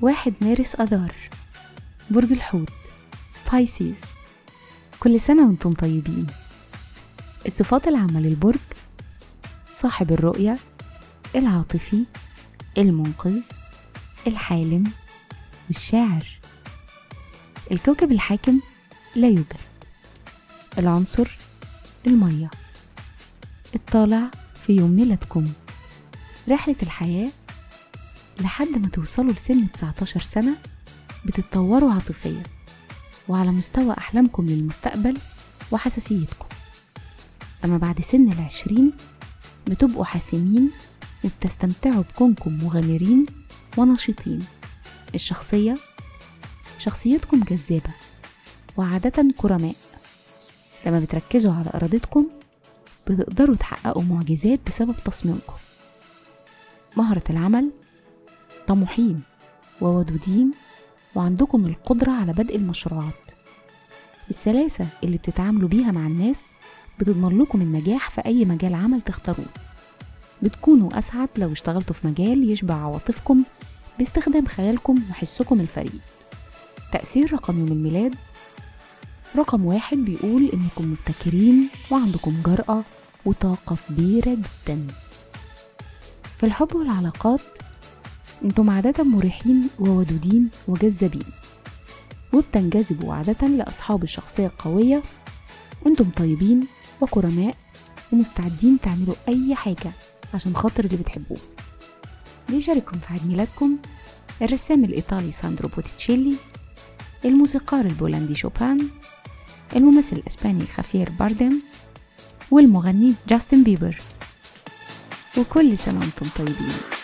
واحد مارس أذار برج الحوت بايسيز كل سنة وأنتم طيبين. الصفات العامة للبرج صاحب الرؤية العاطفي المنقذ الحالم والشاعر الكوكب الحاكم لا يوجد. العنصر المية. الطالع في يوم ميلادكم. رحلة الحياة لحد ما توصلوا لسن 19 سنة بتتطوروا عاطفيا وعلى مستوى أحلامكم للمستقبل وحساسيتكم. أما بعد سن العشرين بتبقوا حاسمين وبتستمتعوا بكونكم مغامرين ونشيطين. الشخصية شخصيتكم جذابة وعادة كرماء. لما بتركزوا على إرادتكم بتقدروا تحققوا معجزات بسبب تصميمكم. مهرة العمل طموحين وودودين وعندكم القدرة على بدء المشروعات. السلاسة اللي بتتعاملوا بيها مع الناس بتضمن لكم النجاح في أي مجال عمل تختاروه. بتكونوا أسعد لو اشتغلتوا في مجال يشبع عواطفكم باستخدام خيالكم وحسكم الفريد. تأثير رقم يوم الميلاد رقم واحد بيقول إنكم مبتكرين وعندكم جرأة وطاقة كبيرة جدا. في الحب والعلاقات أنتم عادة مريحين وودودين وجذابين. وبتنجذبوا عادة لأصحاب الشخصية القوية. أنتم طيبين وكرماء ومستعدين تعملوا أي حاجة عشان خاطر اللي بتحبوه. بيشارككم في عيد ميلادكم الرسام الإيطالي ساندرو بوتيتشيلي الموسيقار البولندي شوبان الممثل الإسباني خافير باردم والمغني جاستن بيبر. وكل سنة وأنتم طيبين.